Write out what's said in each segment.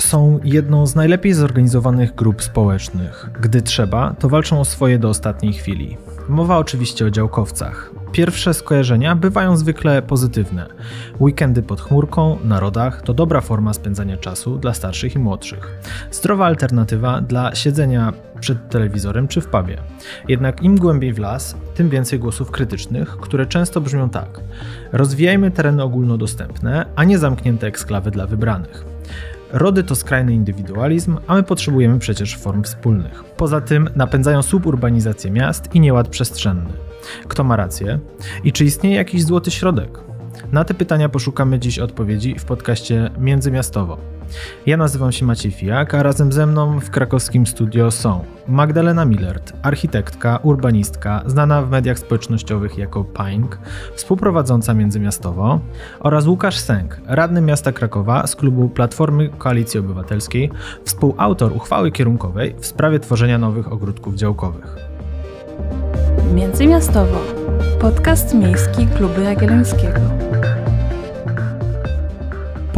Są jedną z najlepiej zorganizowanych grup społecznych. Gdy trzeba, to walczą o swoje do ostatniej chwili. Mowa oczywiście o działkowcach. Pierwsze skojarzenia bywają zwykle pozytywne. Weekendy pod chmurką, na rodach to dobra forma spędzania czasu dla starszych i młodszych. Zdrowa alternatywa dla siedzenia przed telewizorem czy w pubie. Jednak im głębiej w las, tym więcej głosów krytycznych, które często brzmią tak: rozwijajmy tereny ogólnodostępne, a nie zamknięte eksklawy dla wybranych. Rody to skrajny indywidualizm, a my potrzebujemy przecież form wspólnych. Poza tym napędzają suburbanizację miast i nieład przestrzenny. Kto ma rację? I czy istnieje jakiś złoty środek? Na te pytania poszukamy dziś odpowiedzi w podcaście Międzymiastowo. Ja nazywam się Maciej Fijak, a razem ze mną w krakowskim studio są Magdalena Millert, architektka, urbanistka, znana w mediach społecznościowych jako Pink, współprowadząca Międzymiastowo oraz Łukasz Sęk, radny miasta Krakowa z klubu Platformy Koalicji Obywatelskiej, współautor uchwały kierunkowej w sprawie tworzenia nowych ogródków działkowych. Międzymiastowo. Podcast miejski Klubu Jagiellońskiego.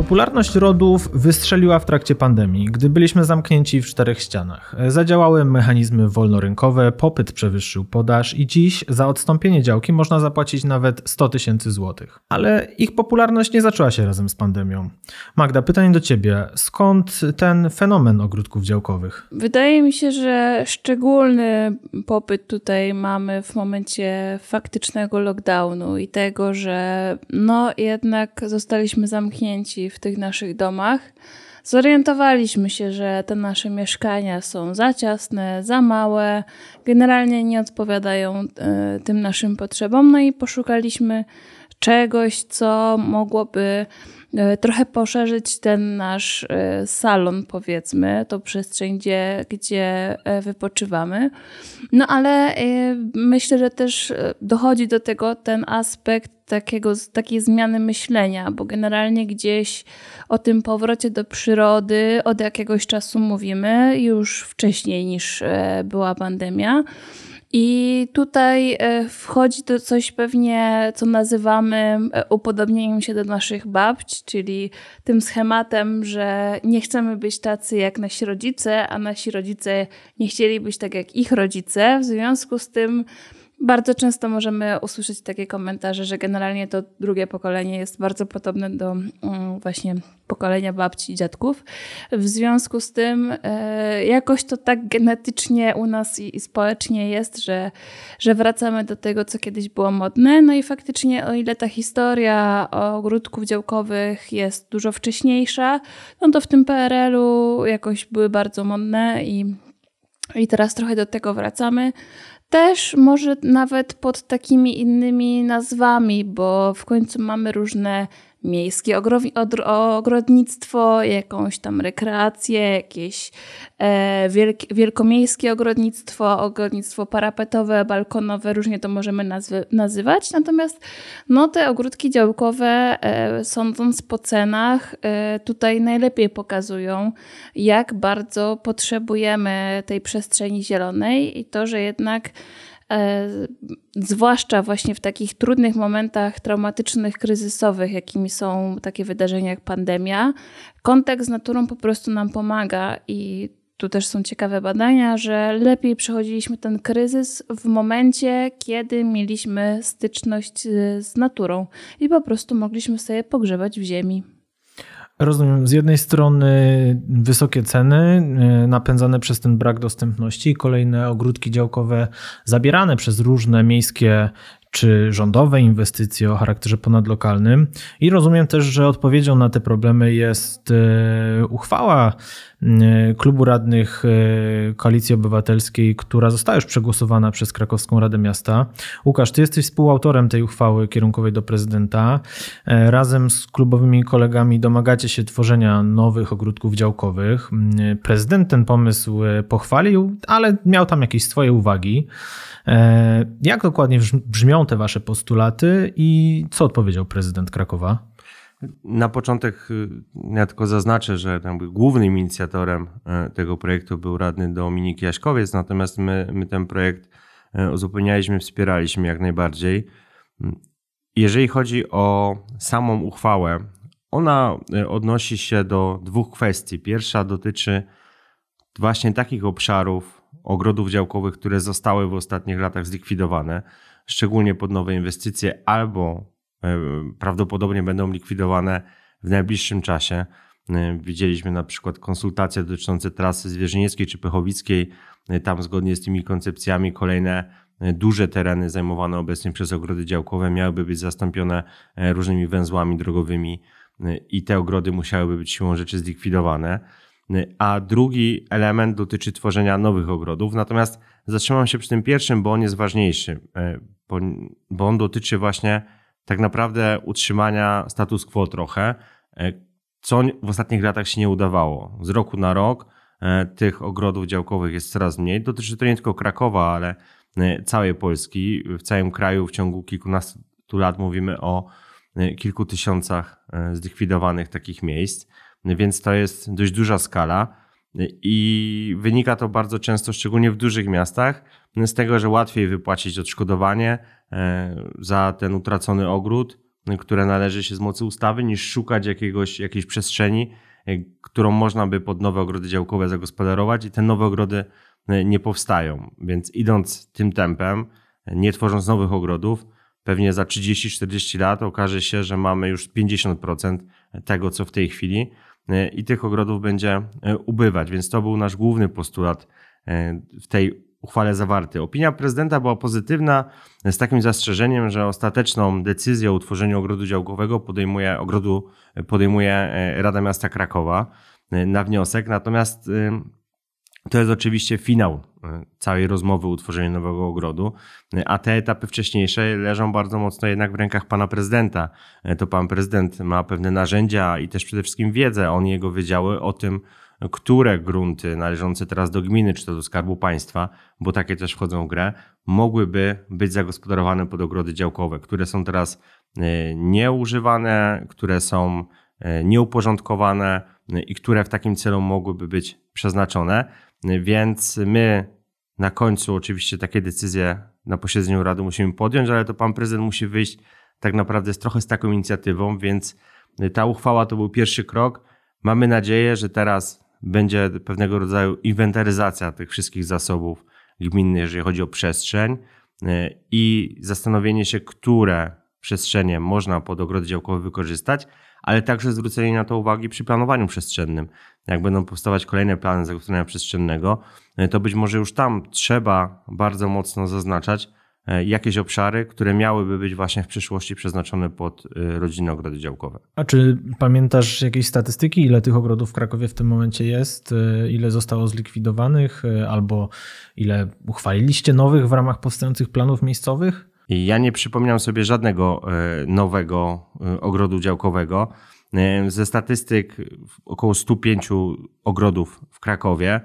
Popularność rodów wystrzeliła w trakcie pandemii, gdy byliśmy zamknięci w czterech ścianach. Zadziałały mechanizmy wolnorynkowe, popyt przewyższył podaż i dziś za odstąpienie działki można zapłacić nawet 100 tysięcy złotych. Ale ich popularność nie zaczęła się razem z pandemią. Magda, pytanie do ciebie. Skąd ten fenomen ogródków działkowych? Wydaje mi się, że szczególny popyt tutaj mamy w momencie faktycznego lockdownu i tego, że no jednak zostaliśmy zamknięci w tych naszych domach, zorientowaliśmy się, że te nasze mieszkania są za ciasne, za małe, generalnie nie odpowiadają y, tym naszym potrzebom, no i poszukaliśmy czegoś, co mogłoby E, trochę poszerzyć ten nasz e, salon, powiedzmy, tą przestrzeń, gdzie, gdzie e, wypoczywamy. No ale myślę, że też dochodzi do tego ten aspekt takiego, takiej zmiany myślenia, bo generalnie gdzieś o tym powrocie do przyrody od jakiegoś czasu mówimy, już wcześniej niż była pandemia. I tutaj e, wchodzi to coś pewnie, co nazywamy e, upodobnieniem się do naszych babć, czyli tym schematem, że nie chcemy być tacy jak nasi rodzice, a nasi rodzice nie chcieli być tak jak ich rodzice. W związku z tym bardzo często możemy usłyszeć takie komentarze, że generalnie to drugie pokolenie jest bardzo podobne do mm, właśnie pokolenia babci i dziadków. W związku z tym e, jakoś to tak genetycznie u nas i, społecznie jest, że, że wracamy do tego, co kiedyś było modne. No i faktycznie o ile ta historia ogródków działkowych jest dużo wcześniejsza, no to w tym PRL-u jakoś były bardzo modne i i teraz trochę do tego wracamy. Też może nawet pod takimi innymi nazwami, bo w końcu mamy różne miejskie ogrodnictwo, jakąś tam rekreację, jakieś e, wielkomiejskie ogrodnictwo, ogrodnictwo parapetowe, balkonowe, różnie to możemy nazwy, nazywać. Natomiast no, te ogródki działkowe, e, sądząc po cenach, e, tutaj najlepiej pokazują, jak bardzo potrzebujemy tej przestrzeni zielonej i to, że jednak zwłaszcza właśnie w takich trudnych momentach traumatycznych, kryzysowych, jakimi są takie wydarzenia jak pandemia, kontakt z naturą po prostu nam pomaga i tu też są ciekawe badania, że lepiej przechodziliśmy ten kryzys w momencie, kiedy mieliśmy styczność z naturą i po prostu mogliśmy sobie pogrzebać w ziemi. Rozumiem. Z jednej strony wysokie ceny e, napędzane przez ten brak dostępności, kolejne ogródki działkowe zabierane przez różne miejskie czy rządowe inwestycje o charakterze ponadlokalnym. I rozumiem też, że odpowiedzią na te problemy jest e, uchwała klubu radnych e, Koalicji Obywatelskiej, która została już przegłosowana przez Krakowską Radę Miasta. Łukasz, ty jesteś współautorem tej uchwały kierunkowej do prezydenta. Razem z klubowymi kolegami domagacie się tworzenia nowych ogródków działkowych. Prezydent ten pomysł pochwalił, ale miał tam jakieś swoje uwagi. E, jak dokładnie brzmią te wasze postulaty i co odpowiedział prezydent Krakowa? Na początek y, ja tylko zaznaczę, że głównym inicjatorem e, tego projektu był radny Dominik Jaśkowiec, natomiast my, my ten projekt e, uzupełnialiśmy, wspieraliśmy jak najbardziej. Jeżeli chodzi o samą uchwałę, ona odnosi się do dwóch kwestii. Pierwsza dotyczy właśnie takich obszarów ogrodów działkowych, które zostały w ostatnich latach zlikwidowane, szczególnie pod nowe inwestycje, albo prawdopodobnie będą likwidowane w najbliższym czasie. Widzieliśmy na przykład konsultacje dotyczące trasy zwierzynieckiej czy pychowickiej. Tam zgodnie z tymi koncepcjami kolejne duże tereny zajmowane obecnie przez ogrody działkowe miałyby być zastąpione e, różnymi węzłami drogowymi e, i te ogrody musiałyby być siłą rzeczy zlikwidowane. E, a drugi element dotyczy tworzenia nowych ogrodów. Natomiast zatrzymam się przy tym pierwszym, bo on jest ważniejszy, bo on dotyczy właśnie tak naprawdę utrzymania status quo trochę, co w ostatnich latach się nie udawało. Z roku na rok tych ogrodów działkowych jest coraz mniej. Dotyczy to nie tylko Krakowa, ale E, całej Polski. W całym kraju w ciągu kilkunastu lat mówimy o e, kilku tysiącach e, zlikwidowanych takich miejsc, więc to jest dość duża skala. I wynika to bardzo często, szczególnie w dużych miastach, z tego, że łatwiej wypłacić odszkodowanie za ten utracony ogród, które należy się z mocy ustawy, niż szukać jakiegoś, jakiejś przestrzeni, którą można by pod nowe ogrody działkowe zagospodarować i te nowe ogrody E, nie powstają. Więc idąc tym tempem, nie tworząc nowych ogrodów, pewnie za 30-40 lat okaże się, że mamy już 50% tego, co w tej chwili e, i tych ogrodów będzie e, ubywać. Więc to był nasz główny postulat w tej uchwale zawarty. Opinia prezydenta była pozytywna z takim zastrzeżeniem, że ostateczną decyzję o utworzeniu ogrodu działkowego podejmuje, ogrodu podejmuje Rada Miasta Krakowa na wniosek. Natomiast to jest oczywiście finał e, całej rozmowy o utworzeniu nowego ogrodu, e, a te etapy wcześniejsze leżą bardzo mocno jednak w rękach pana prezydenta. E, to pan prezydent ma pewne narzędzia i też przede wszystkim wiedzę, on i jego wydziały o tym, które grunty należące teraz do gminy czy to do Skarbu Państwa, bo takie też wchodzą w grę, mogłyby być zagospodarowane pod ogrody działkowe, które są teraz nieużywane, które są nieuporządkowane i które w takim celu mogłyby być przeznaczone. Więc my na końcu oczywiście takie decyzje na posiedzeniu Rady musimy podjąć, ale to pan prezydent musi wyjść tak naprawdę z trochę z taką inicjatywą, więc ta uchwała to był pierwszy krok. Mamy nadzieję, że teraz będzie pewnego rodzaju inwentaryzacja tych wszystkich zasobów gminnych, jeżeli chodzi o przestrzeń i zastanowienie się, które przestrzenie można pod ogrody działkowe wykorzystać, ale także zwrócenie na to uwagi przy planowaniu przestrzennym. Jak będą powstawać kolejne plany zagospodarowania przestrzennego, e, to być może już tam trzeba bardzo mocno zaznaczać e, jakieś obszary, które miałyby być właśnie w przyszłości przeznaczone pod e, rodzinne ogrody działkowe. A czy pamiętasz jakieś statystyki, ile tych ogrodów w Krakowie w tym momencie jest, ile zostało zlikwidowanych, albo ile uchwaliliście nowych w ramach powstających planów miejscowych? Ja nie przypominam sobie żadnego e, nowego e, ogrodu działkowego. E, ze statystyk około 105 ogrodów w Krakowie,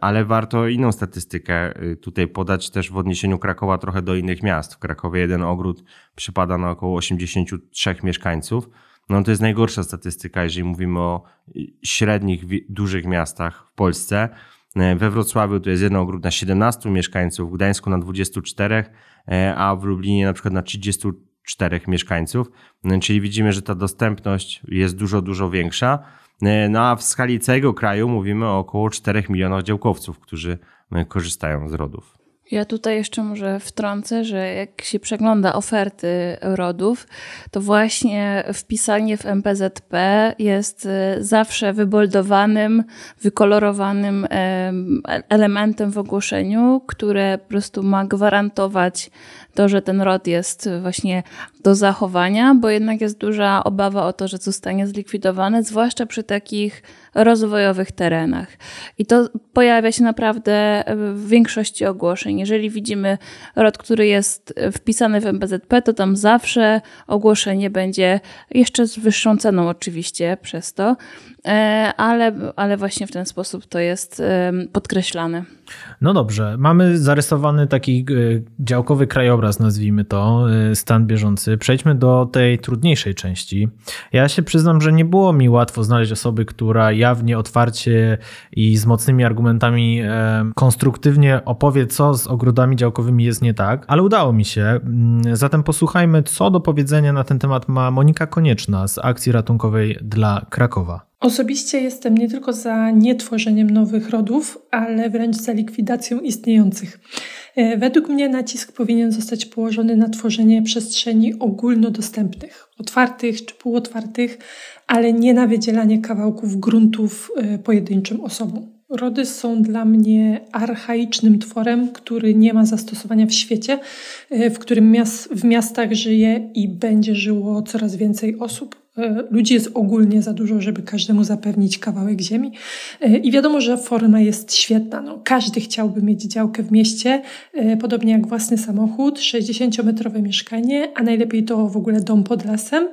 ale warto inną statystykę tutaj podać też w odniesieniu Krakowa trochę do innych miast. W Krakowie jeden ogród przypada na około 83 mieszkańców. No to jest najgorsza statystyka, jeżeli mówimy o średnich, dużych miastach w Polsce. We Wrocławiu to jest jeden ogród na 17 mieszkańców, w Gdańsku na 24, E, a w Lublinie na przykład na 34 mieszkańców. E, czyli widzimy, że ta dostępność jest dużo, dużo większa. E, no a w skali całego kraju mówimy o około 4 milionach działkowców, którzy korzystają z rodów. Ja tutaj jeszcze może wtrącę, że jak się przegląda oferty rodów, to właśnie wpisanie w MPZP jest zawsze wyboldowanym, wykolorowanym elementem w ogłoszeniu, które po prostu ma gwarantować to, że ten rod jest właśnie do zachowania, bo jednak jest duża obawa o to, że zostanie zlikwidowany, zwłaszcza przy takich rozwojowych terenach. I to pojawia się naprawdę w większości ogłoszeń. Jeżeli widzimy rod, który jest wpisany w MPZP, to tam zawsze ogłoszenie będzie jeszcze z wyższą ceną, oczywiście, przez to, e, ale, ale właśnie w ten sposób to jest podkreślane. No dobrze, mamy zarysowany taki e, działkowy krajobraz, nazwijmy to, e, stan bieżący. Przejdźmy do tej trudniejszej części. Ja się przyznam, że nie było mi łatwo znaleźć osoby, która jawnie, otwarcie i z mocnymi argumentami e, konstruktywnie opowie, co z ogrodami działkowymi jest nie tak, ale udało mi się. Mm, zatem posłuchajmy, co do powiedzenia na ten temat ma Monika Konieczna z akcji ratunkowej dla Krakowa. Osobiście jestem nie tylko za nietworzeniem nowych rodów, ale wręcz za likwidacją istniejących. E, według mnie nacisk powinien zostać położony na tworzenie przestrzeni ogólnodostępnych, otwartych czy półotwartych, ale nie na wydzielanie kawałków gruntów e, pojedynczym osobom. Rody są dla mnie archaicznym tworem, który nie ma zastosowania w świecie, e, w którym w miastach żyje i będzie żyło coraz więcej osób. E, ludzi jest ogólnie za dużo, żeby każdemu zapewnić kawałek ziemi. E, I wiadomo, że forma jest świetna. No, każdy chciałby mieć działkę w mieście, podobnie jak własny samochód, 60-metrowe mieszkanie, a najlepiej to w ogóle dom pod lasem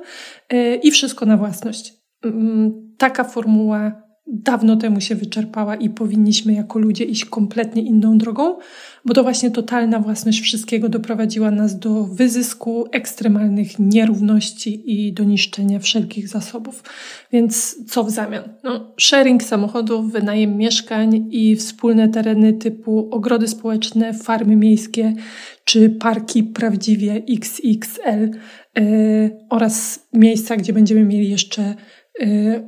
i wszystko na własność. Mm, taka formuła dawno temu się wyczerpała i powinniśmy jako ludzie iść kompletnie inną drogą, bo to właśnie totalna własność wszystkiego doprowadziła nas do wyzysku, ekstremalnych nierówności i do niszczenia wszelkich zasobów. Więc co w zamian? No, sharing samochodów, wynajem mieszkań i wspólne tereny typu ogrody społeczne, farmy miejskie czy parki prawdziwie XXL yy, oraz miejsca, gdzie będziemy mieli jeszcze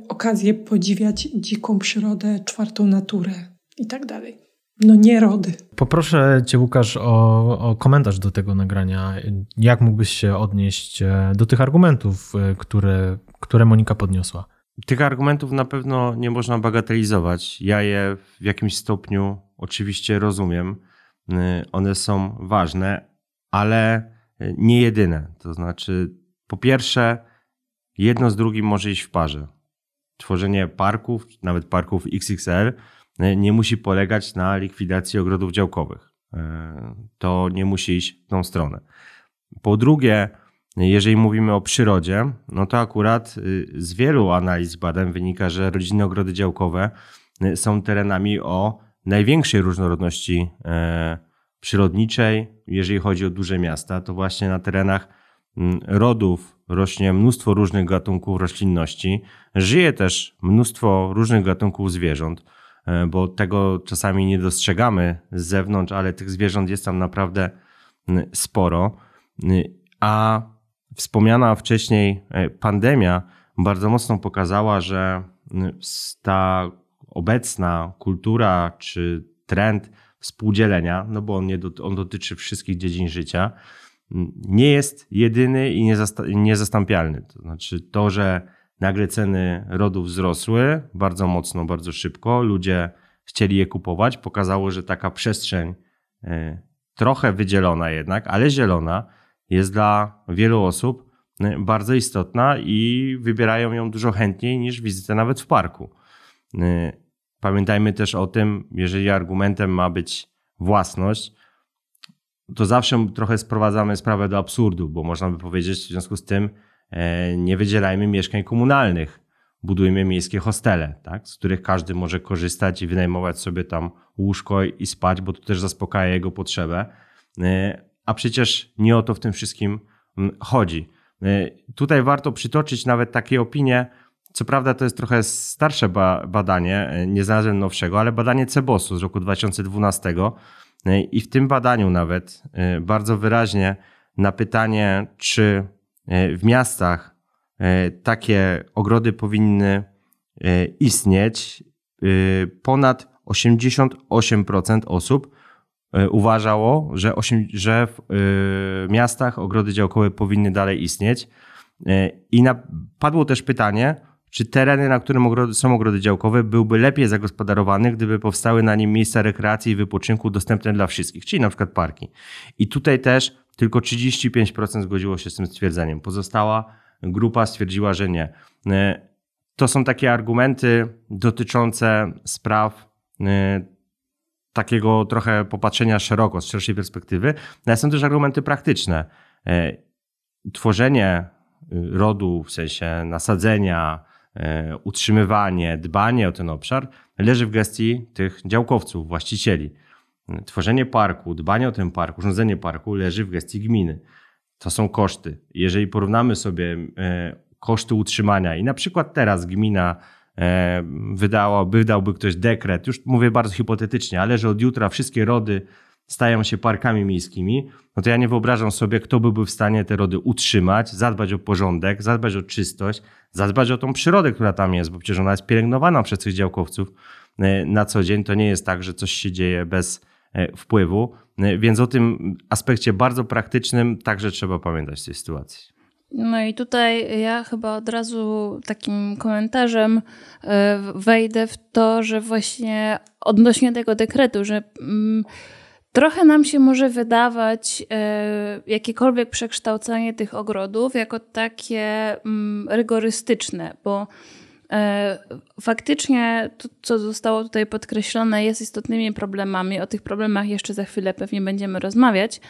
okazję podziwiać dziką przyrodę, czwartą naturę i tak dalej. No nie rody. Poproszę Cię, Łukasz, o, o, komentarz do tego nagrania. Jak mógłbyś się odnieść e, do tych argumentów, e, które, które Monika podniosła? Tych argumentów na pewno nie można bagatelizować. Ja je w jakimś stopniu oczywiście rozumiem. Y, one są ważne, ale nie jedyne. To znaczy, po pierwsze, jedno z drugim może iść w parze. Tworzenie parków, nawet parków XXL, e, nie musi polegać na likwidacji ogrodów działkowych. E, to nie musi iść w tą stronę. Po drugie, jeżeli mówimy o przyrodzie, no to akurat y, z wielu analiz badań wynika, że rodzinne ogrody działkowe są terenami o największej różnorodności e, przyrodniczej. Jeżeli chodzi o duże miasta, to właśnie na terenach rodów rośnie mnóstwo różnych gatunków roślinności. Żyje też mnóstwo różnych gatunków zwierząt, e, bo tego czasami nie dostrzegamy z zewnątrz, ale tych zwierząt jest tam naprawdę sporo. A wspomniana wcześniej e, pandemia bardzo mocno pokazała, że ta obecna kultura czy trend współdzielenia, no bo on, nie, on dotyczy wszystkich dziedzin życia, nie jest jedyny i niezastąpialny. To znaczy to, że nagle ceny rodów wzrosły bardzo mocno, bardzo szybko, ludzie chcieli je kupować, pokazało, że taka przestrzeń e, trochę wydzielona jednak, ale zielona jest dla wielu osób e, bardzo istotna i wybierają ją dużo chętniej niż wizytę nawet w parku. E, pamiętajmy też o tym, jeżeli argumentem ma być własność, to zawsze trochę sprowadzamy sprawę do absurdu, bo można by powiedzieć w związku z tym e, nie wydzielajmy mieszkań komunalnych, budujmy miejskie hostele, tak, z których każdy może korzystać i wynajmować sobie tam łóżko i spać, bo to też zaspokaja jego potrzebę. E, a przecież nie o to w tym wszystkim chodzi. E, tutaj warto przytoczyć nawet takie opinie, co prawda to jest trochę starsze badanie, nie znalazłem nowszego, ale badanie Cebosu z roku 2012, i w tym badaniu nawet e, bardzo wyraźnie na pytanie, czy e, w miastach e, takie ogrody powinny istnieć, ponad 88% osób uważało, że, 8, że w miastach ogrody działkowe powinny dalej istnieć. I padło też pytanie, czy tereny, na którym ogrody, są ogrody działkowe, byłby lepiej zagospodarowane, gdyby powstały na nim miejsca rekreacji i wypoczynku dostępne dla wszystkich, czyli na przykład parki. I tutaj też tylko 35% zgodziło się z tym stwierdzeniem. Pozostała grupa stwierdziła, że nie. E, to są takie argumenty dotyczące spraw e, takiego trochę popatrzenia szeroko, z szerszej perspektywy, ale są też argumenty praktyczne. E, tworzenie rodu, w sensie nasadzenia, utrzymywanie, dbanie o ten obszar leży w gestii tych działkowców, właścicieli. Tworzenie parku, dbanie o ten park, urządzenie parku leży w gestii gminy. To są koszty. Jeżeli porównamy sobie e, koszty utrzymania i na przykład teraz gmina e, wydała, wydałby ktoś dekret, już mówię bardzo hipotetycznie, ale że od jutra wszystkie rody stają się parkami miejskimi, no to ja nie wyobrażam sobie, kto byłby w stanie te rody utrzymać, zadbać o porządek, zadbać o czystość, zadbać o tą przyrodę, która tam jest, bo przecież ona jest pielęgnowana przez tych działkowców e, na co dzień. To nie jest tak, że coś się dzieje bez e, wpływu, e, więc o tym aspekcie bardzo praktycznym także trzeba pamiętać w tej sytuacji. No i tutaj ja chyba od razu takim komentarzem wejdę w to, że właśnie odnośnie tego dekretu, że. Trochę nam się może wydawać e, jakiekolwiek przekształcanie tych ogrodów jako takie mm, rygorystyczne, bo e, faktycznie to, co zostało tutaj podkreślone, jest istotnymi problemami. O tych problemach jeszcze za chwilę pewnie będziemy rozmawiać.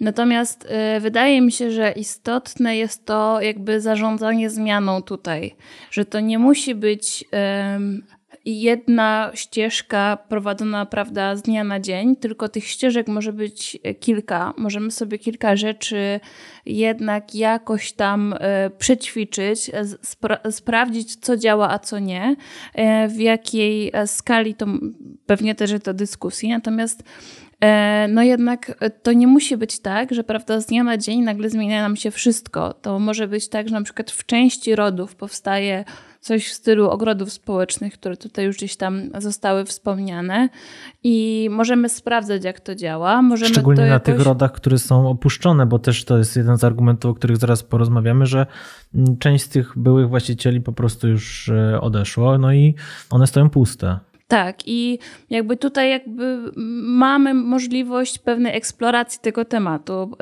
Natomiast e, wydaje mi się, że istotne jest to jakby zarządzanie zmianą tutaj, że to nie musi być jedna ścieżka prowadzona, prawda, z dnia na dzień, tylko tych ścieżek może być kilka. Możemy sobie kilka rzeczy jednak jakoś tam e, przećwiczyć, spra sprawdzić, co działa, a co nie, e, w jakiej e, skali to pewnie też to dyskusji. Natomiast no jednak to nie musi być tak, że prawda, z dnia na dzień nagle zmienia nam się wszystko. To może być tak, że na przykład w części rodów powstaje coś w stylu ogrodów społecznych, które tutaj już gdzieś tam zostały wspomniane i możemy sprawdzać, jak to działa. Możemy Szczególnie na jakoś... tych rodach, które są opuszczone, bo też to jest jeden z argumentów, o których zaraz porozmawiamy, że mm, część z tych byłych właścicieli po prostu już e, odeszło, no i one stoją puste. Tak, i jakby tutaj jakby mamy możliwość pewnej eksploracji tego tematu.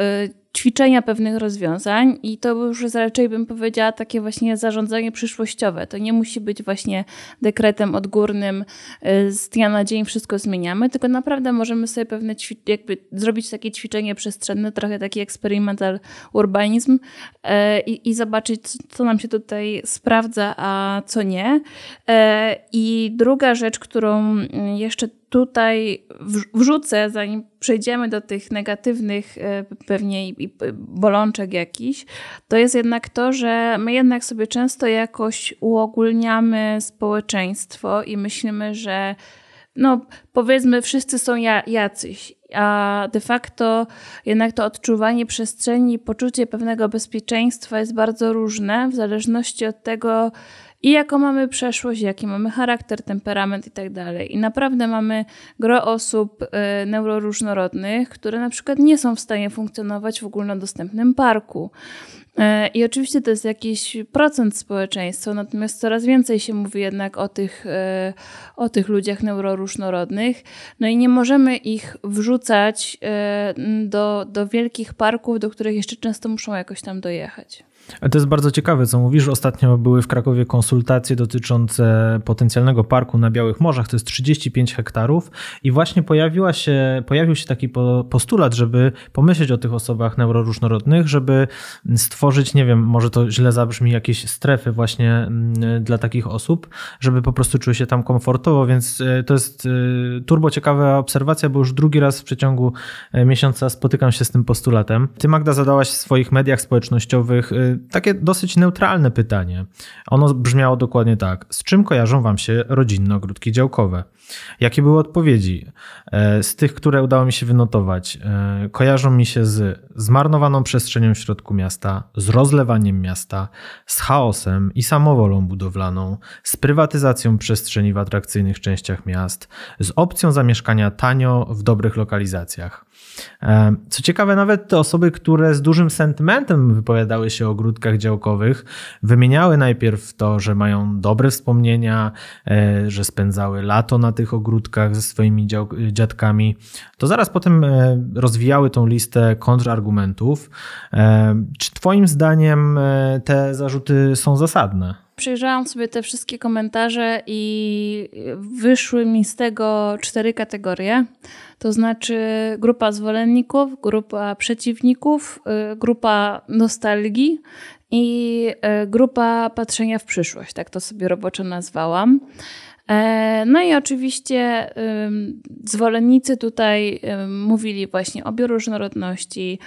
E, ćwiczenia pewnych rozwiązań i to już raczej bym powiedziała takie właśnie zarządzanie przyszłościowe. To nie musi być właśnie dekretem odgórnym y, z dnia na dzień wszystko zmieniamy, tylko naprawdę możemy sobie pewne jakby zrobić takie ćwiczenie przestrzenne, trochę taki experimental urbanizm y, i, i zobaczyć co nam się tutaj sprawdza, a co nie. Y, I druga rzecz, którą jeszcze tutaj wrzucę, zanim przejdziemy do tych negatywnych e, pewnie bolączek jakichś, to jest jednak to, że my jednak sobie często jakoś uogólniamy społeczeństwo i myślimy, że no powiedzmy wszyscy są jacyś, a de facto jednak to odczuwanie przestrzeni, poczucie pewnego bezpieczeństwa jest bardzo różne w zależności od tego, i jaką mamy przeszłość, jaki mamy charakter, temperament i tak dalej. I naprawdę mamy gro osób y, neuroróżnorodnych, które na przykład nie są w stanie funkcjonować w ogólnodostępnym parku. Y, I oczywiście to jest jakiś procent społeczeństwa, natomiast coraz więcej się mówi jednak o tych, y, o tych ludziach neuroróżnorodnych. No i nie możemy ich wrzucać do, do wielkich parków, do których jeszcze często muszą jakoś tam dojechać. To jest bardzo ciekawe, co mówisz. Ostatnio były w Krakowie konsultacje dotyczące potencjalnego parku na Białych Morzach. To jest 35 hektarów i właśnie pojawiła się, pojawił się taki postulat, żeby pomyśleć o tych osobach neuroróżnorodnych, żeby stworzyć, nie wiem, może to źle zabrzmi, jakieś strefy właśnie mm, dla takich osób, żeby po prostu czuły się tam komfortowo, więc e, to jest e, turbo ciekawa obserwacja, bo już drugi raz w przeciągu e, miesiąca spotykam się z tym postulatem. Ty Magda zadałaś w swoich mediach społecznościowych takie dosyć neutralne pytanie. Ono brzmiało dokładnie tak. Z czym kojarzą Wam się rodzinne ogródki działkowe? Jakie były odpowiedzi? E, z tych, które udało mi się wynotować, e, kojarzą mi się z zmarnowaną przestrzenią w środku miasta, z rozlewaniem miasta, z chaosem i samowolą budowlaną, z prywatyzacją przestrzeni w atrakcyjnych częściach miast, z opcją zamieszkania tanio w dobrych lokalizacjach. E, co ciekawe, nawet te osoby, które z dużym sentymentem wypowiadały się o ogródkach działkowych, wymieniały najpierw to, że mają dobre wspomnienia, e, że spędzały lato na tych ogródkach ze swoimi dziadkami, to zaraz potem e, rozwijały tą listę kontrargumentów. Czy Twoim zdaniem te zarzuty są zasadne? Przejrzałam sobie te wszystkie komentarze i wyszły mi z tego cztery kategorie. To znaczy grupa zwolenników, grupa przeciwników, y, grupa nostalgii i y, grupa patrzenia w przyszłość. Tak to sobie roboczo nazwałam. E, no i oczywiście zwolennicy tutaj mówili właśnie o bioróżnorodności,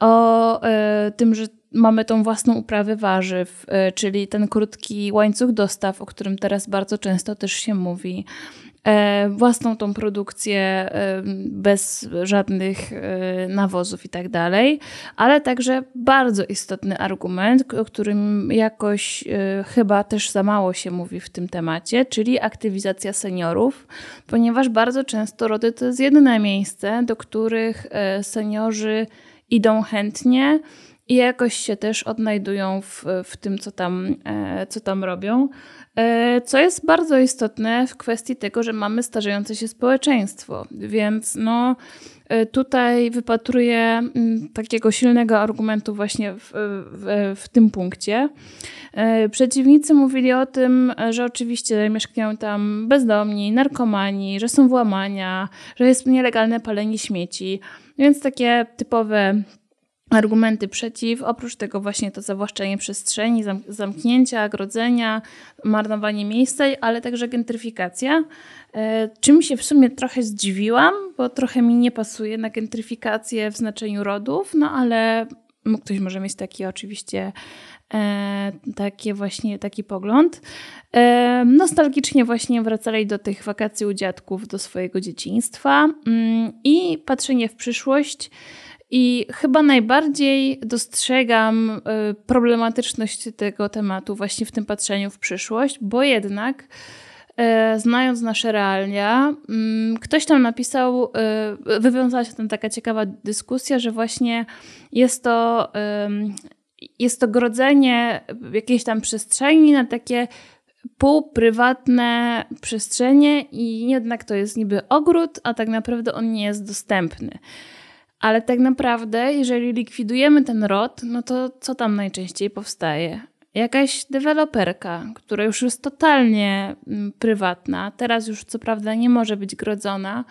o e, tym, że mamy tą własną uprawę warzyw, y, czyli ten krótki łańcuch dostaw, o którym teraz bardzo często też się mówi. e, własną tą produkcję e, bez żadnych e, nawozów i tak dalej, ale także bardzo istotny argument, o którym jakoś chyba też za mało się mówi w tym temacie, czyli aktywizacja seniorów, ponieważ bardzo często rody to jest jedyne miejsce, do których seniorzy idą chętnie i jakoś się też odnajdują w, w tym, co tam, co tam robią. E, co jest bardzo istotne w kwestii tego, że mamy starzejące się społeczeństwo. Więc no, e, tutaj wypatruję mm, takiego silnego argumentu właśnie w, w, w tym punkcie. E, przeciwnicy mówili o tym, że oczywiście mieszkają tam bezdomni, narkomani, że są włamania, że jest nielegalne palenie śmieci. Więc takie typowe argumenty przeciw. Oprócz tego właśnie to zawłaszczenie przestrzeni, zamknięcia, grodzenia, marnowanie miejsca, ale także gentryfikacja. E, czym się w sumie trochę zdziwiłam, bo trochę mi nie pasuje na gentryfikację w znaczeniu rodów, no ale ktoś może mieć taki oczywiście e, takie właśnie, taki pogląd. E, nostalgicznie właśnie wracali do tych wakacji u dziadków, do swojego dzieciństwa mm, i patrzenie w przyszłość i chyba najbardziej dostrzegam y, problematyczność tego tematu właśnie w tym patrzeniu w przyszłość, bo jednak y, znając nasze realia, mm, ktoś tam napisał, y, wywiązała się tam taka ciekawa dyskusja, że właśnie jest to, jest to grodzenie jakiejś tam przestrzeni na takie półprywatne przestrzenie i jednak to jest niby ogród, a tak naprawdę on nie jest dostępny. Ale tak naprawdę, jeżeli likwidujemy ten rod, no to co tam najczęściej powstaje? Jakaś deweloperka, która już jest totalnie mm, prywatna, teraz już co prawda nie może być grodzona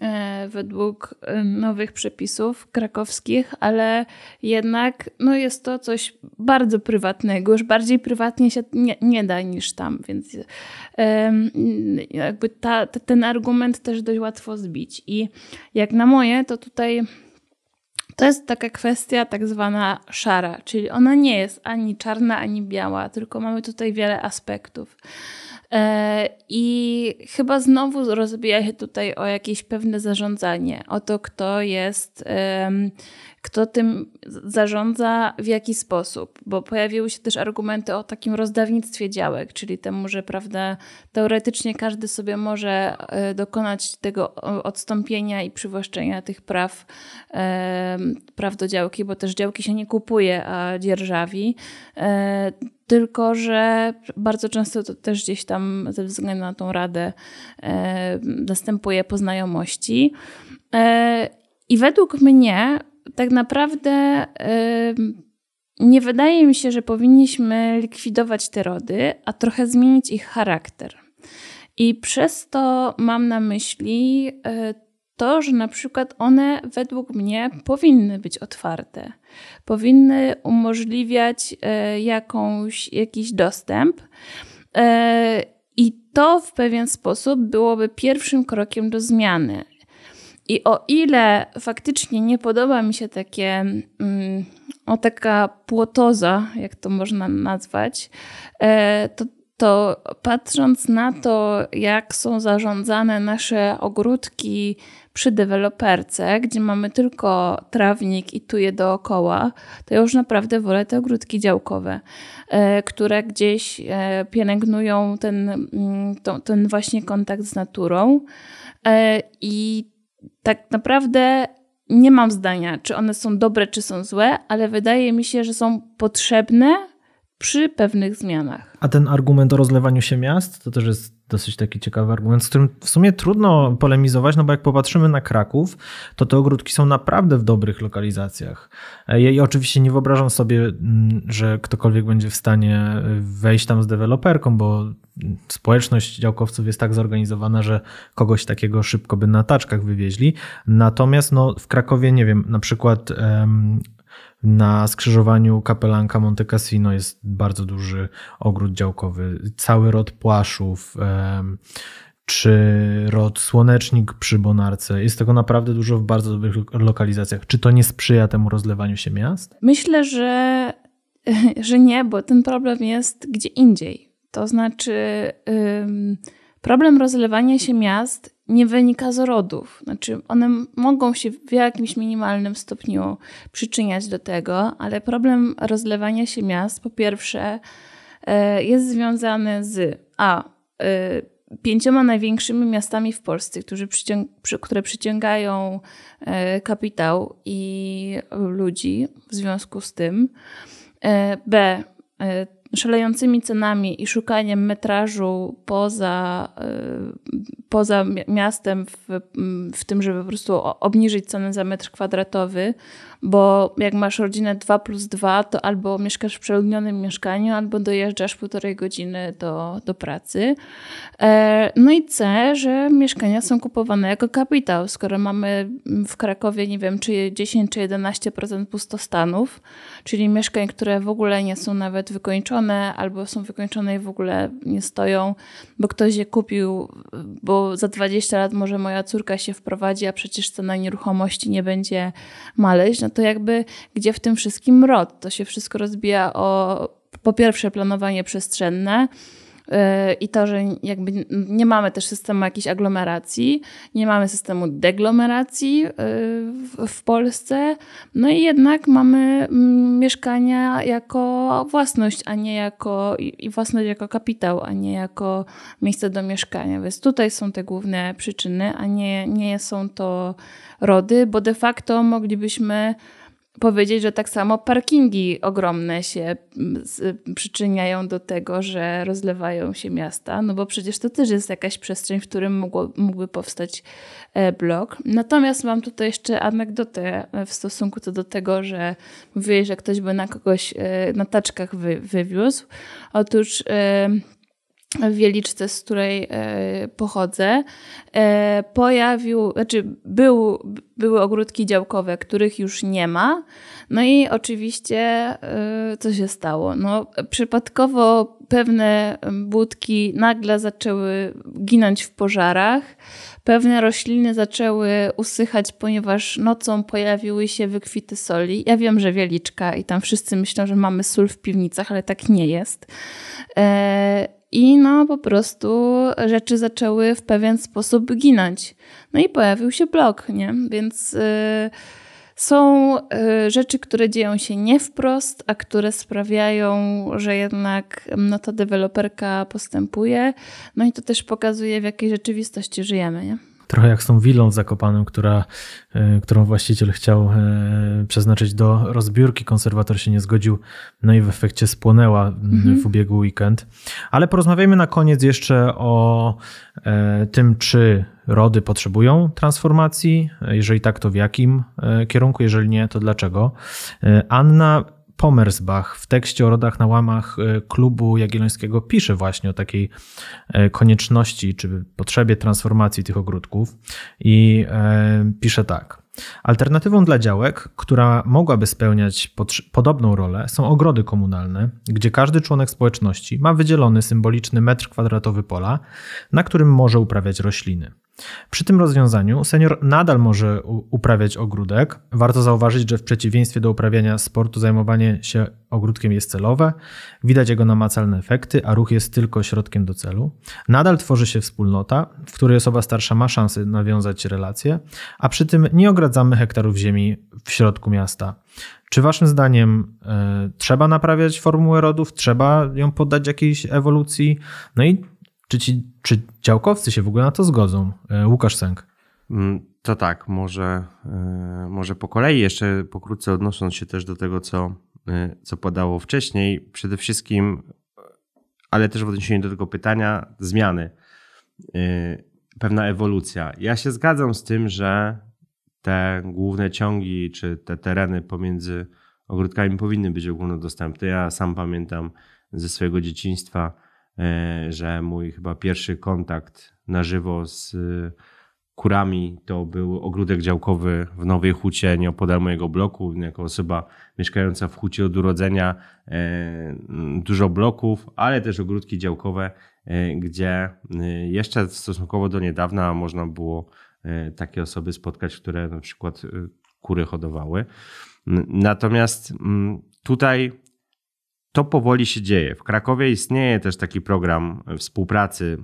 e, według e, nowych przepisów krakowskich, ale jednak no jest to coś bardzo prywatnego, już bardziej prywatnie się nie, nie da niż tam, więc jakby ta, ten argument też dość łatwo zbić. I jak na moje, to tutaj to jest taka kwestia tak zwana szara, czyli ona nie jest ani czarna, ani biała, tylko mamy tutaj wiele aspektów. E, I chyba znowu rozbija się tutaj o jakieś pewne zarządzanie, o to, kto jest, kto tym zarządza, w jaki sposób, bo pojawiły się też argumenty o takim rozdawnictwie działek, czyli temu, że prawda, teoretycznie każdy sobie może e, dokonać tego odstąpienia i przywłaszczenia tych praw, praw do działki, bo też działki się nie kupuje, a dzierżawi. E, tylko, że bardzo często to też gdzieś tam ze względu na tą radę e, następuje po znajomości. E, I według mnie tak naprawdę nie wydaje mi się, że powinniśmy likwidować te rody, a trochę zmienić ich charakter. I przez to mam na myśli e, to, że na przykład one według mnie powinny być otwarte, powinny umożliwiać e, jakąś, jakiś dostęp. E, I to w pewien sposób byłoby pierwszym krokiem do zmiany. I o ile faktycznie nie podoba mi się takie, mm, o taka płotoza, jak to można nazwać, e, to to patrząc na to, jak są zarządzane nasze ogródki przy deweloperce, gdzie mamy tylko trawnik i tuje dookoła, to ja już naprawdę wolę te ogródki działkowe, e, które gdzieś e, pielęgnują ten, mm, ten właśnie kontakt z naturą. I tak naprawdę nie mam zdania, czy one są dobre, czy są złe, ale wydaje mi się, że są potrzebne przy pewnych zmianach. A ten argument o rozlewaniu się miast to też jest dosyć taki ciekawy argument, z którym w sumie trudno polemizować, no bo jak popatrzymy na Kraków, to te ogródki są naprawdę w dobrych lokalizacjach. Ja i oczywiście nie wyobrażam sobie, mm, że ktokolwiek będzie w stanie wejść tam z deweloperką, bo społeczność działkowców jest tak zorganizowana, że kogoś takiego szybko by na taczkach wywieźli. Natomiast no, w Krakowie, nie wiem, na przykład na skrzyżowaniu Kapelanka Monte Cassino jest bardzo duży ogród działkowy, cały rod płaszów, czy rod słonecznik przy Bonarce. Jest tego naprawdę dużo w bardzo dobrych lokalizacjach. Czy to nie sprzyja temu rozlewaniu się miast? Myślę, że, że nie, bo ten problem jest gdzie indziej. To znaczy Problem rozlewania się miast nie wynika z rodów. Znaczy, one mogą się w jakimś minimalnym stopniu przyczyniać do tego, ale problem rozlewania się miast, po pierwsze, e, jest związany z a e, pięcioma największymi miastami w Polsce, które przyciągają e, kapitał i ludzi w związku z tym. B szalejącymi cenami i szukaniem metrażu poza, y, poza miastem, w, w tym, żeby po prostu obniżyć cenę za metr kwadratowy, bo jak masz rodzinę 2 plus 2, to albo mieszkasz w przeludnionym mieszkaniu, albo dojeżdżasz półtorej godziny do, do pracy. E, no i C, że mieszkania są kupowane jako kapitał. Skoro mamy w Krakowie, nie wiem, czy 10 czy 11% pustostanów, czyli mieszkań, które w ogóle nie są nawet wykończone, albo są wykończone i w ogóle nie stoją, bo ktoś je kupił, bo za 20 lat może moja córka się wprowadzi, a przecież cena nieruchomości nie będzie maleć, no to jakby gdzie w tym wszystkim rod? To się wszystko rozbija o po pierwsze planowanie przestrzenne, i to, że jakby nie mamy też systemu jakiejś aglomeracji, nie mamy systemu deglomeracji y, w Polsce, no i jednak mamy mm, mieszkania jako własność, a nie jako i własność jako kapitał, a nie jako miejsce do mieszkania. Więc tutaj są te główne przyczyny, a nie, nie są to rody, bo de facto moglibyśmy powiedzieć, że tak samo parkingi ogromne się mm, przyczyniają do tego, że rozlewają się miasta, no bo przecież to też jest jakaś przestrzeń, w którym mógł, mógłby powstać e, blok. Natomiast mam tutaj jeszcze anegdotę e, w stosunku do tego, że mówiłeś, że ktoś by na kogoś e, na taczkach wy, wywiózł. Otóż w Wieliczce, z której e, pochodzę, e, pojawił, znaczy był, były ogródki działkowe, których już nie ma. No i oczywiście e, co się stało? No, przypadkowo pewne budki nagle zaczęły ginąć w pożarach. Pewne rośliny zaczęły usychać, ponieważ nocą pojawiły się wykwity soli. Ja wiem, że wieliczka i tam wszyscy myślą, że mamy sól w piwnicach, ale tak nie jest. I no po prostu rzeczy zaczęły w pewien sposób ginąć. No i pojawił się blok, nie? Więc yy, są yy, rzeczy, które dzieją się nie wprost, a które sprawiają, że jednak no, ta deweloperka postępuje. No i to też pokazuje, w jakiej rzeczywistości żyjemy, nie? Trochę jak z tą willą w Zakopanem, która, e, którą właściciel chciał e, przeznaczyć do rozbiórki. Konserwator się nie zgodził, no i w efekcie spłonęła mhm. w ubiegły weekend. Ale porozmawiajmy na koniec jeszcze o e, tym, czy rody potrzebują transformacji. Jeżeli tak, to w jakim kierunku? Jeżeli nie, to dlaczego? Anna Pomersbach w tekście o rodach na łamach e, klubu jagiellońskiego pisze właśnie o takiej e, konieczności czy potrzebie transformacji tych ogródków i e, pisze tak. Alternatywą dla działek, która mogłaby spełniać podobną rolę, są ogrody komunalne, gdzie każdy członek społeczności ma wydzielony symboliczny metr kwadratowy pola, na którym może uprawiać rośliny. Przy tym rozwiązaniu senior nadal może uprawiać ogródek. Warto zauważyć, że w przeciwieństwie do uprawiania sportu, zajmowanie się ogródkiem jest celowe, widać jego namacalne efekty, a ruch jest tylko środkiem do celu. Nadal tworzy się wspólnota, w której osoba starsza ma szansę nawiązać relacje, a przy tym nie ogradzamy hektarów ziemi w środku miasta. Czy waszym zdaniem y, trzeba naprawiać formułę rodów, trzeba ją poddać jakiejś ewolucji? No i czy, ci, czy działkowcy się w ogóle na to zgodzą? E, Łukasz Sęk. Mm, to tak, może, e, może po kolei jeszcze pokrótce odnosząc się też do tego, co, e, co podało wcześniej. Przede wszystkim, ale też w odniesieniu do tego pytania, zmiany. Pewna ewolucja. Ja się zgadzam z tym, że te główne ciągi, czy te tereny pomiędzy ogródkami powinny być ogólnodostępne. Ja sam pamiętam ze swojego dzieciństwa, że mój chyba pierwszy kontakt na żywo z e, kurami to był ogródek działkowy w Nowej Hucie, nieopodal mojego bloku. Jako osoba mieszkająca w Hucie od urodzenia, e, dużo bloków, ale też ogródki działkowe, gdzie jeszcze stosunkowo do niedawna można było takie osoby spotkać, które na przykład kury hodowały. Natomiast tutaj to powoli się dzieje. W Krakowie istnieje też taki program współpracy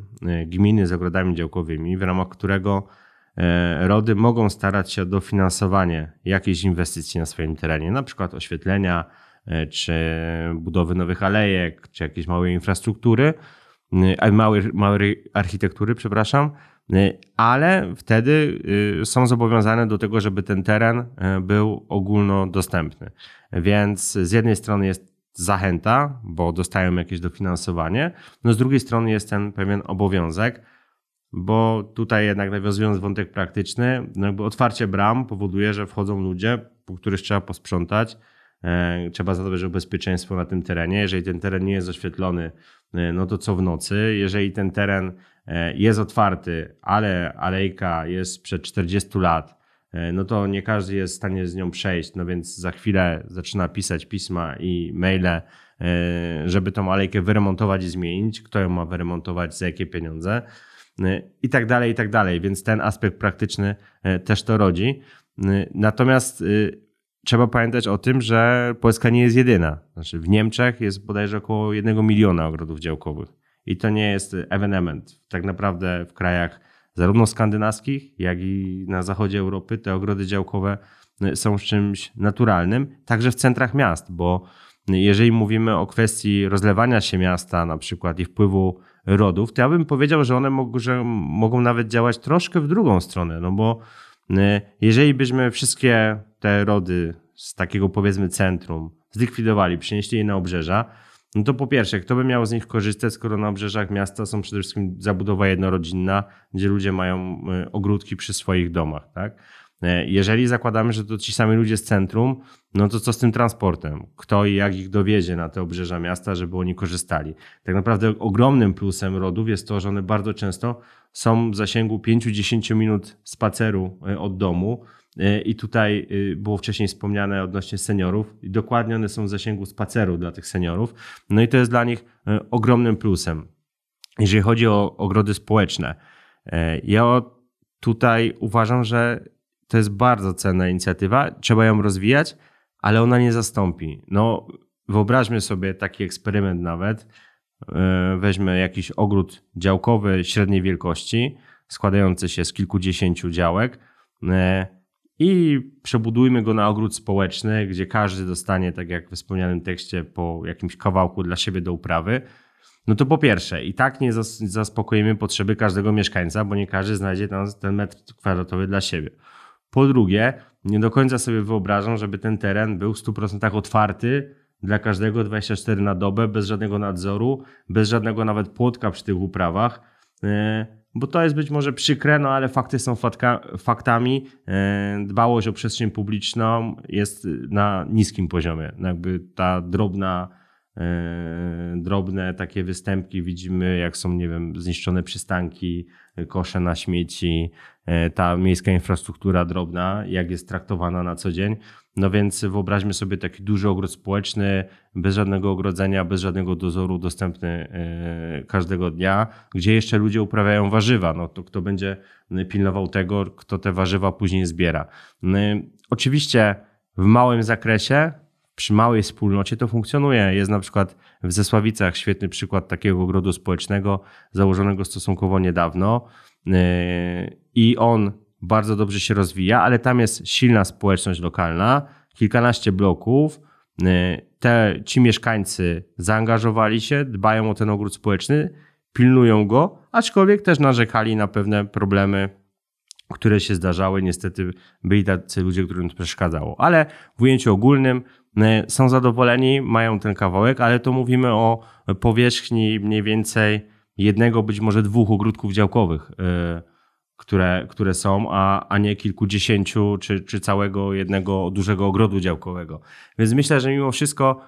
gminy z ogrodami działkowymi, w ramach którego rody mogą starać się o dofinansowanie jakiejś inwestycji na swoim terenie, na przykład oświetlenia, czy budowy nowych alejek, czy jakiejś małej infrastruktury, małej, małej architektury, przepraszam, ale wtedy są zobowiązane do tego, żeby ten teren był ogólnodostępny. Więc z jednej strony jest zachęta, bo dostają jakieś dofinansowanie, no z drugiej strony jest ten pewien obowiązek, bo tutaj jednak nawiązując wątek praktyczny, no jakby otwarcie bram powoduje, że wchodzą ludzie, po których trzeba posprzątać, e, trzeba zadbać o bezpieczeństwo na tym terenie. Jeżeli ten teren nie jest oświetlony, no to co w nocy? Jeżeli ten teren E, jest otwarty, ale alejka jest przed 40 lat, e, no to nie każdy jest w stanie z nią przejść, no więc za chwilę zaczyna pisać pisma i maile, e, żeby tą alejkę wyremontować i zmienić, kto ją ma wyremontować, za jakie pieniądze i tak dalej, i tak dalej, więc ten aspekt praktyczny też to rodzi. Natomiast trzeba pamiętać o tym, że Polska nie jest jedyna. Znaczy w Niemczech jest bodajże około jednego miliona ogrodów działkowych. I to nie jest ewenement. Tak naprawdę w krajach zarówno skandynawskich, jak i na zachodzie Europy te ogrody działkowe y, są czymś naturalnym, także w centrach miast, bo jeżeli mówimy o kwestii rozlewania się miasta, na przykład i wpływu rodów, to ja bym powiedział, że one mogą, że mogą nawet działać troszkę w drugą stronę, no bo y, jeżeli byśmy wszystkie te rody z takiego powiedzmy centrum zlikwidowali, przenieśli je na obrzeża, no to po pierwsze, kto by miał z nich korzystać, skoro na obrzeżach miasta są przede wszystkim zabudowa jednorodzinna, gdzie ludzie mają e, ogródki przy swoich domach, tak? E, jeżeli zakładamy, że to ci sami ludzie z centrum, no to co z tym transportem? Kto i jak ich dowiezie na te obrzeża miasta, żeby oni korzystali? Tak naprawdę ogromnym plusem rodów jest to, że one bardzo często są w zasięgu 5-10 minut spaceru e, od domu, E, I tutaj było wcześniej wspomniane odnośnie seniorów. I dokładnie one są w zasięgu spaceru dla tych seniorów. No i to jest dla nich ogromnym plusem. Jeżeli chodzi o ogrody społeczne, ja tutaj uważam, że to jest bardzo cenna inicjatywa. Trzeba ją rozwijać, ale ona nie zastąpi. No, wyobraźmy sobie taki eksperyment nawet. Weźmy jakiś ogród działkowy średniej wielkości, składający się z kilkudziesięciu działek i przebudujmy go na ogród społeczny, gdzie każdy dostanie, tak jak w wspomnianym tekście, po jakimś kawałku dla siebie do uprawy. No to po pierwsze, i tak nie zaspokoimy potrzeby każdego mieszkańca, bo nie każdy znajdzie ten metr kwadratowy dla siebie. Po drugie, nie do końca sobie wyobrażam, żeby ten teren był w 100% otwarty dla każdego 24 na dobę, bez żadnego nadzoru, bez żadnego nawet płotka przy tych uprawach. E, bo to jest być może przykre, no ale fakty są faktami. E, dbałość o przestrzeń publiczną jest na niskim poziomie. No jakby ta drobna, e, drobne takie występki widzimy, jak są, nie wiem, zniszczone przystanki, kosze na śmieci, ta miejska infrastruktura drobna, jak jest traktowana na co dzień. No więc wyobraźmy sobie taki duży ogród społeczny, bez żadnego ogrodzenia, bez żadnego dozoru, dostępny e, każdego dnia, gdzie jeszcze ludzie uprawiają warzywa. No to kto będzie pilnował tego, kto te warzywa później zbiera. Oczywiście w małym zakresie, przy małej wspólnocie to funkcjonuje. Jest na przykład w Zesławicach świetny przykład takiego ogrodu społecznego, założonego stosunkowo niedawno e, i on bardzo dobrze się rozwija, ale tam jest silna społeczność lokalna, kilkanaście bloków. Y, te, ci mieszkańcy zaangażowali się, dbają o ten ogród społeczny, pilnują go, aczkolwiek też narzekali na pewne problemy, które się zdarzały. Niestety byli tacy ludzie, którym to przeszkadzało. Ale w ujęciu ogólnym są zadowoleni, mają ten kawałek, ale to mówimy o powierzchni mniej więcej jednego, być może dwóch ogródków działkowych y, które, które są, a, a nie kilkudziesięciu czy, czy całego jednego dużego ogrodu działkowego. Więc myślę, że mimo wszystko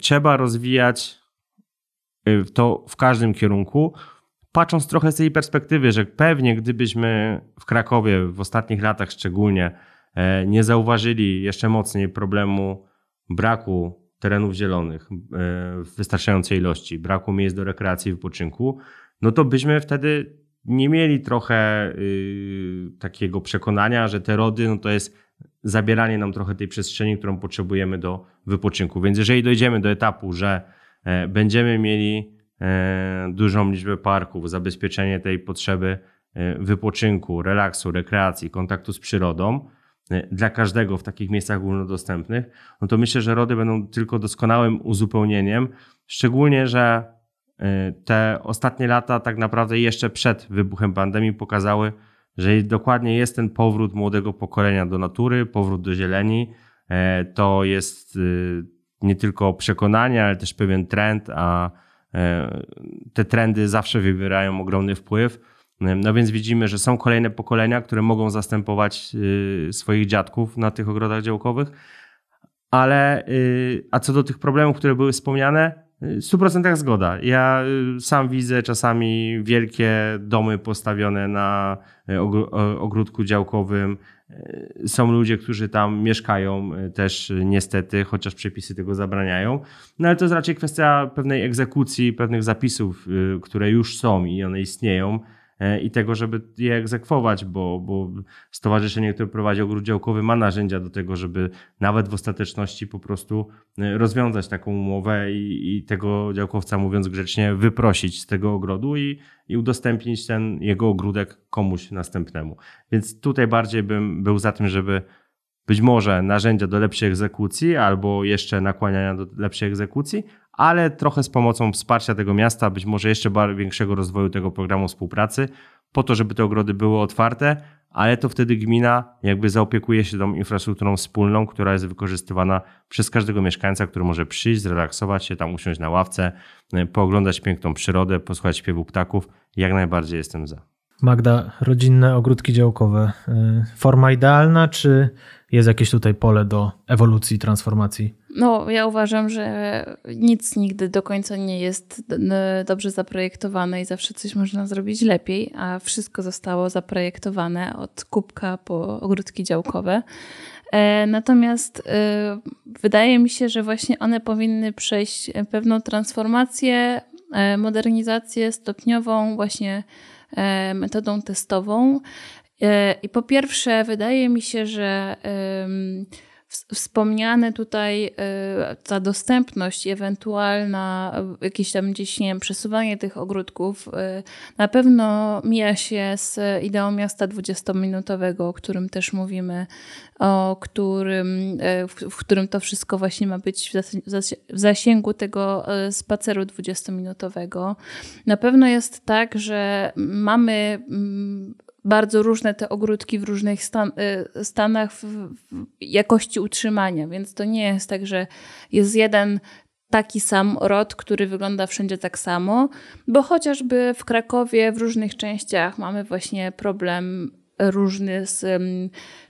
trzeba rozwijać y, to w każdym kierunku, patrząc trochę z tej perspektywy, że pewnie gdybyśmy w Krakowie w ostatnich latach szczególnie e, nie zauważyli jeszcze mocniej problemu braku terenów zielonych e, w wystarczającej ilości, braku miejsc do rekreacji i wypoczynku, no to byśmy wtedy nie mieli trochę y, takiego przekonania, że te rody no to jest zabieranie nam trochę tej przestrzeni, którą potrzebujemy do wypoczynku. Więc jeżeli dojdziemy do etapu, że będziemy mieli dużą liczbę parków, zabezpieczenie tej potrzeby wypoczynku, relaksu, rekreacji, kontaktu z przyrodą dla każdego w takich miejscach ogólnodostępnych, no to myślę, że RODY będą tylko doskonałym uzupełnieniem, szczególnie, że te ostatnie lata tak naprawdę jeszcze przed wybuchem pandemii pokazały, że dokładnie jest ten powrót młodego pokolenia do natury, powrót do zieleni. E, to jest y, nie tylko przekonanie, ale też pewien trend, a e, te trendy zawsze wywierają ogromny wpływ. No więc widzimy, że są kolejne pokolenia, które mogą zastępować y, swoich dziadków na tych ogrodach działkowych. Ale y, a co do tych problemów, które były wspomniane, w 100% zgoda. Ja y, sam widzę czasami wielkie domy postawione na y, ogródku działkowym. Y, są ludzie, którzy tam mieszkają też niestety, chociaż przepisy tego zabraniają. No ale to jest raczej kwestia pewnej egzekucji, pewnych zapisów, które już są i one istnieją i tego, żeby je egzekwować, bo, bo stowarzyszenie, które prowadzi ogród działkowy ma narzędzia do tego, żeby nawet w ostateczności po prostu e, rozwiązać taką umowę i, i tego działkowca, mówiąc grzecznie, wyprosić z tego ogrodu i, i udostępnić ten jego ogródek komuś następnemu. Więc tutaj bardziej bym był za tym, żeby być może narzędzia do lepszej egzekucji albo jeszcze nakłaniania do lepszej egzekucji, ale trochę z pomocą wsparcia tego miasta, być może jeszcze większego rozwoju tego programu współpracy, po to, żeby te ogrody były otwarte, ale to wtedy gmina jakby zaopiekuje się tą infrastrukturą wspólną, która jest wykorzystywana przez każdego mieszkańca, który może przyjść, zrelaksować się, tam usiąść na ławce, y, pooglądać piękną przyrodę, posłuchać śpiewu ptaków. Jak najbardziej jestem za. Magda, rodzinne ogródki działkowe. Y, forma idealna, czy jest jakieś tutaj pole do ewolucji, transformacji? No, ja uważam, że nic nigdy do końca nie jest dobrze zaprojektowane i zawsze coś można zrobić lepiej, a wszystko zostało zaprojektowane od kubka po ogródki działkowe. E, natomiast e, wydaje mi się, że właśnie one powinny przejść pewną transformację, e, modernizację stopniową, właśnie metodą testową. I po pierwsze, wydaje mi się, że wspomniane tutaj e, ta dostępność, ewentualna e, jakieś tam gdzieś, nie wiem, przesuwanie tych ogródków e, na pewno mija się z ideą miasta 20-minutowego, o którym też mówimy, o którym, w którym to wszystko właśnie ma być w zasięgu tego spaceru 20-minutowego. Na pewno jest tak, że mamy mm, bardzo różne te ogródki w różnych stan y, stanach w, w jakości utrzymania, więc to nie jest tak, że jest jeden taki sam rod, który wygląda wszędzie tak samo, bo chociażby w Krakowie w różnych częściach mamy właśnie problem różny z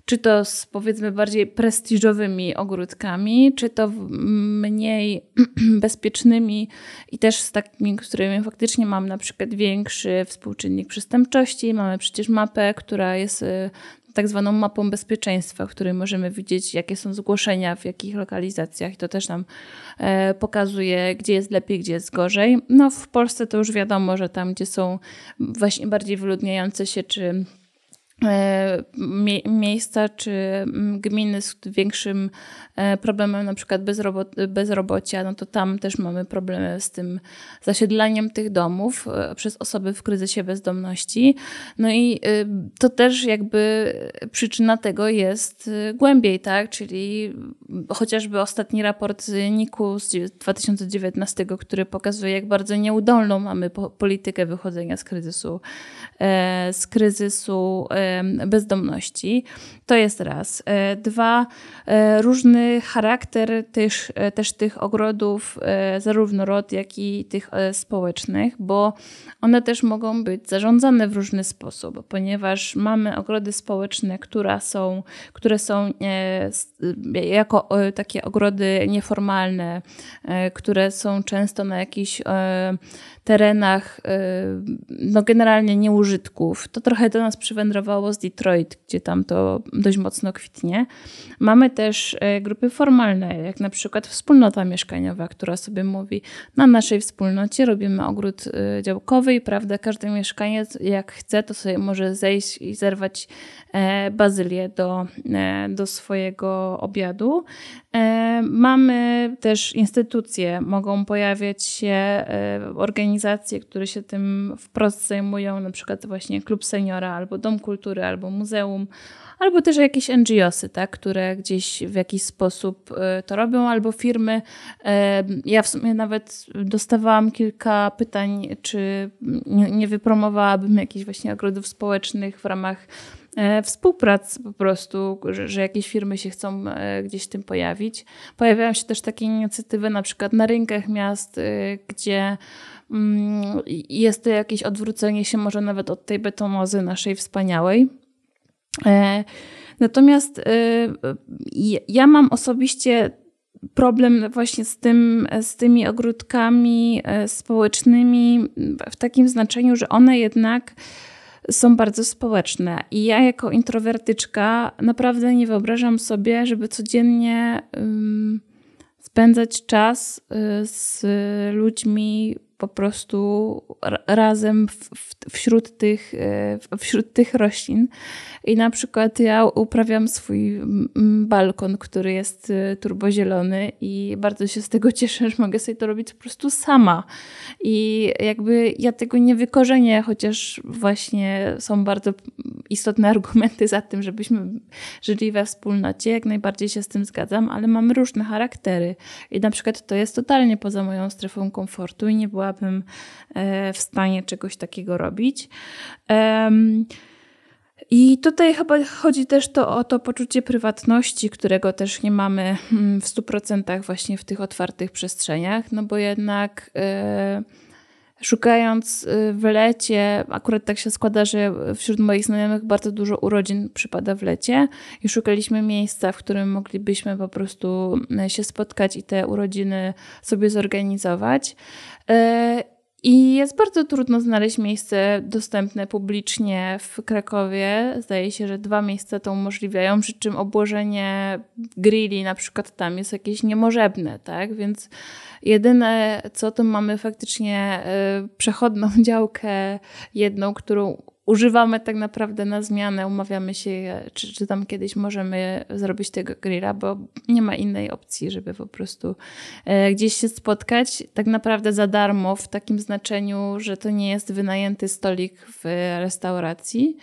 czy to z powiedzmy bardziej prestiżowymi ogródkami, czy to mniej bezpiecznymi i też z takimi, którymi faktycznie mam na przykład większy współczynnik przestępczości. Mamy przecież mapę, która jest y, tak zwaną mapą bezpieczeństwa, w której możemy widzieć, jakie są zgłoszenia, w jakich lokalizacjach. I to też nam e, pokazuje, gdzie jest lepiej, gdzie jest gorzej. No w Polsce to już wiadomo, że tam, gdzie są właśnie bardziej wyludniające się, czy E, miejsca czy mm, gminy z większym e, problemem na przykład bezrobo bezrobocia, no to tam też mamy problemy z tym zasiedlaniem tych domów e, przez osoby w kryzysie bezdomności. No i to też jakby przyczyna tego jest głębiej, tak? Czyli chociażby ostatni raport NIK-u z 2019, który pokazuje, jak bardzo nieudolną mamy politykę wychodzenia z kryzysu, z kryzysu bezdomności. To jest raz. E, dwa, e, różny charakter też, e, też tych ogrodów, zarówno rod, jak i tych społecznych, bo one też mogą być zarządzane w różny sposób, ponieważ mamy ogrody społeczne, które są, które są jako takie ogrody nieformalne, które są często na jakichś terenach no generalnie nieużytków. To trochę do nas przywędrowało rezygnowało z Detroit, gdzie tam to dość mocno kwitnie. Mamy też e, grupy formalne, jak na przykład wspólnota mieszkaniowa, która sobie mówi, na naszej wspólnocie robimy ogród e, działkowy i prawda, każdy mieszkaniec jak chce, to sobie może zejść i zerwać e, bazylię do, do swojego obiadu. Mamy też instytucje, mogą pojawiać się organizacje, które się tym wprost zajmują, na przykład właśnie klub seniora, albo dom kultury, albo muzeum, albo też jakieś NGOsy, tak, które gdzieś w jakiś sposób e, to robią, albo firmy. E, ja w sumie nawet dostawałam kilka pytań, czy nie wypromowałabym jakichś właśnie ogrodów społecznych w ramach e, współprac po prostu, że, że, jakieś firmy się chcą gdzieś tym pojawić. Pojawiają się też takie inicjatywy na przykład na rynkach miast, gdzie jest to jakieś odwrócenie się może nawet od tej betonozy naszej wspaniałej. E, natomiast e, ja mam osobiście problem właśnie z, tym, z tymi ogródkami e, społecznymi w takim znaczeniu, że one jednak są bardzo społeczne. I ja jako introwertyczka naprawdę nie wyobrażam sobie, żeby codziennie spędzać czas z ludźmi po prostu razem w, wśród, tych, e, wśród tych roślin. I na przykład ja uprawiam swój balkon, który jest e, turbozielony i bardzo się z tego cieszę, że mogę sobie to robić po prostu sama. I jakby ja tego nie wykorzenię, chociaż właśnie są bardzo istotne argumenty za tym, żebyśmy żyli we wspólnocie. Jak najbardziej się z tym zgadzam, ale mamy różne charaktery. I na przykład to jest totalnie poza moją strefą komfortu i nie była byłabym e, w stanie czegoś takiego robić. I tutaj chyba chodzi też to o to poczucie prywatności, którego też nie mamy mm, w 100% właśnie w tych otwartych przestrzeniach, no bo jednak e, szukając e, w lecie, akurat tak się składa, że wśród moich znajomych bardzo dużo urodzin przypada w lecie i szukaliśmy miejsca, w którym moglibyśmy po prostu się spotkać i te urodziny sobie zorganizować. I jest bardzo trudno znaleźć miejsce dostępne publicznie w Krakowie. Zdaje się, że dwa miejsca to umożliwiają, przy czym obłożenie grilli na przykład tam jest jakieś niemożebne, tak? Więc jedyne co, to mamy faktycznie e, przechodną działkę jedną, którą używamy tak naprawdę na zmianę, umawiamy się, czy, czy tam kiedyś możemy zrobić tego grilla, bo nie ma innej opcji, żeby po prostu e, gdzieś się spotkać tak naprawdę za darmo, w takim znaczeniu, że to nie jest wynajęty stolik w restauracji.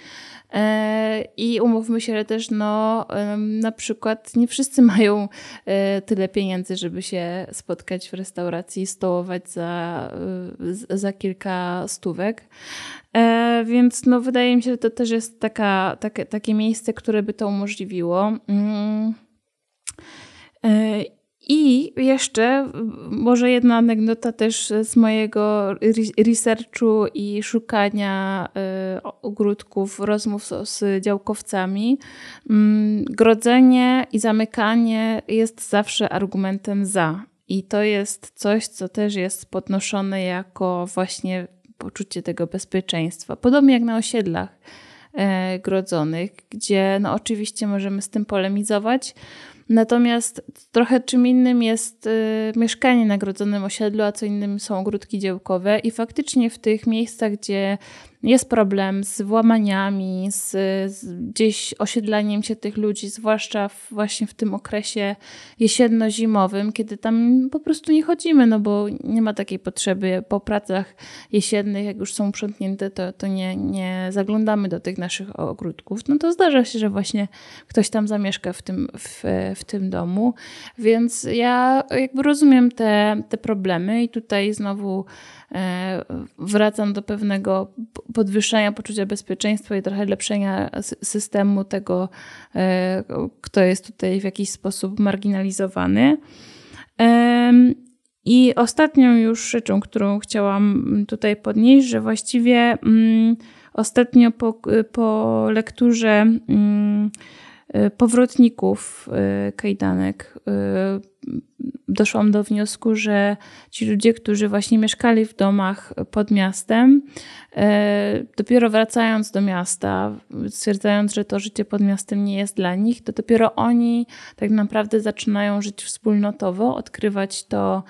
E, I umówmy się, że też no, na przykład nie wszyscy mają e, tyle pieniędzy, żeby się spotkać w restauracji i stołować za, za kilka stówek. Więc no, wydaje mi się, że to też jest taka, takie, takie miejsce, które by to umożliwiło. Mm. I jeszcze może jedna anegdota też z mojego researchu i szukania y, ogródków, rozmów z działkowcami. Mm, grodzenie i zamykanie jest zawsze argumentem za. I to jest coś, co też jest podnoszone jako właśnie poczucie tego bezpieczeństwa. Podobnie jak na osiedlach e, grodzonych, gdzie no oczywiście możemy z tym polemizować, Natomiast trochę czym innym jest y, mieszkanie na grodzonym osiedlu, a co innym są ogródki działkowe. I faktycznie w tych miejscach, gdzie jest problem z włamaniami, z, z gdzieś osiedlaniem się tych ludzi, zwłaszcza w, właśnie w tym okresie jesienno-zimowym, kiedy tam po prostu nie chodzimy, no bo nie ma takiej potrzeby. Po pracach jesiennych, jak już są uprzątnięte, to, to nie, nie zaglądamy do tych naszych ogródków. No to zdarza się, że właśnie ktoś tam zamieszka w tym, w, w tym domu, więc ja jakby rozumiem te, te problemy i tutaj znowu E, wracam do pewnego podwyższenia poczucia bezpieczeństwa i trochę lepszenia systemu tego, e, kto jest tutaj w jakiś sposób marginalizowany. I ostatnią już rzeczą, którą chciałam tutaj podnieść, że właściwie mm, ostatnio po, po lekturze mm, powrotników kajdanek doszłam do wniosku, że ci ludzie, którzy właśnie mieszkali w domach pod miastem, e, dopiero wracając do miasta, stwierdzając, że to życie pod miastem nie jest dla nich, to dopiero oni tak naprawdę zaczynają żyć wspólnotowo, odkrywać to,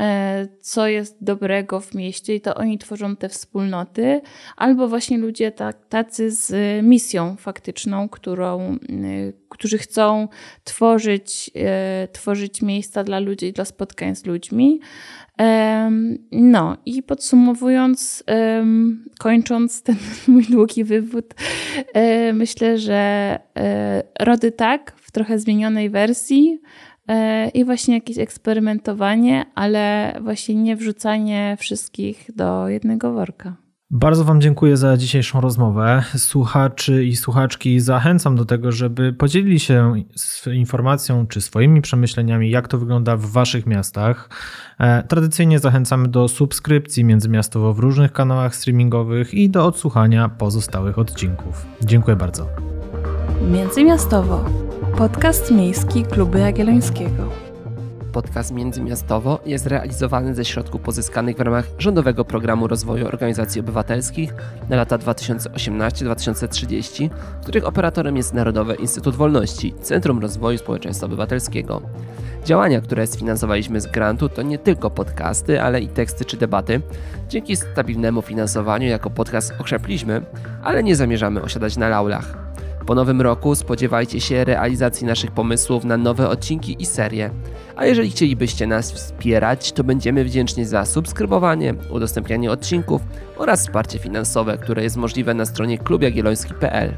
E, co jest dobrego w mieście i to oni tworzą te wspólnoty, albo właśnie ludzie tak, tacy z misją faktyczną, którą, którzy chcą tworzyć, e, tworzyć miejsca dla ludzi dla spotkań z ludźmi. No i podsumowując, kończąc ten mój długi wywód, e, myślę, że Rody tak w trochę zmienionej wersji E, i właśnie jakieś eksperymentowanie, ale właśnie nie wrzucanie wszystkich do jednego worka. Bardzo Wam dziękuję za dzisiejszą rozmowę. Słuchaczy i słuchaczki zachęcam do tego, żeby podzielili się informacją czy swoimi przemyśleniami, jak to wygląda w Waszych miastach. E, tradycyjnie zachęcamy do subskrypcji międzymiastowo w różnych kanałach streamingowych i do odsłuchania pozostałych odcinków. Dziękuję bardzo. Międzymiastowo Podcast miejski Kluby Jagiellońskiego. Podcast Międzymiastowo jest realizowany ze środków pozyskanych w ramach Rządowego Programu Rozwoju Organizacji Obywatelskich na lata 2018-2030, których operatorem jest Narodowy Instytut Wolności, Centrum Rozwoju Społeczeństwa Obywatelskiego. Działania, które sfinansowaliśmy z grantu, to nie tylko podcasty, ale i teksty czy debaty. Dzięki stabilnemu finansowaniu jako podcast okrzepliśmy, ale nie zamierzamy osiadać na laurach. Po nowym roku spodziewajcie się realizacji naszych pomysłów na nowe odcinki i serie. A jeżeli chcielibyście nas wspierać, to będziemy wdzięczni za subskrybowanie, udostępnianie odcinków oraz wsparcie finansowe, które jest możliwe na stronie klubjagielloński.pl.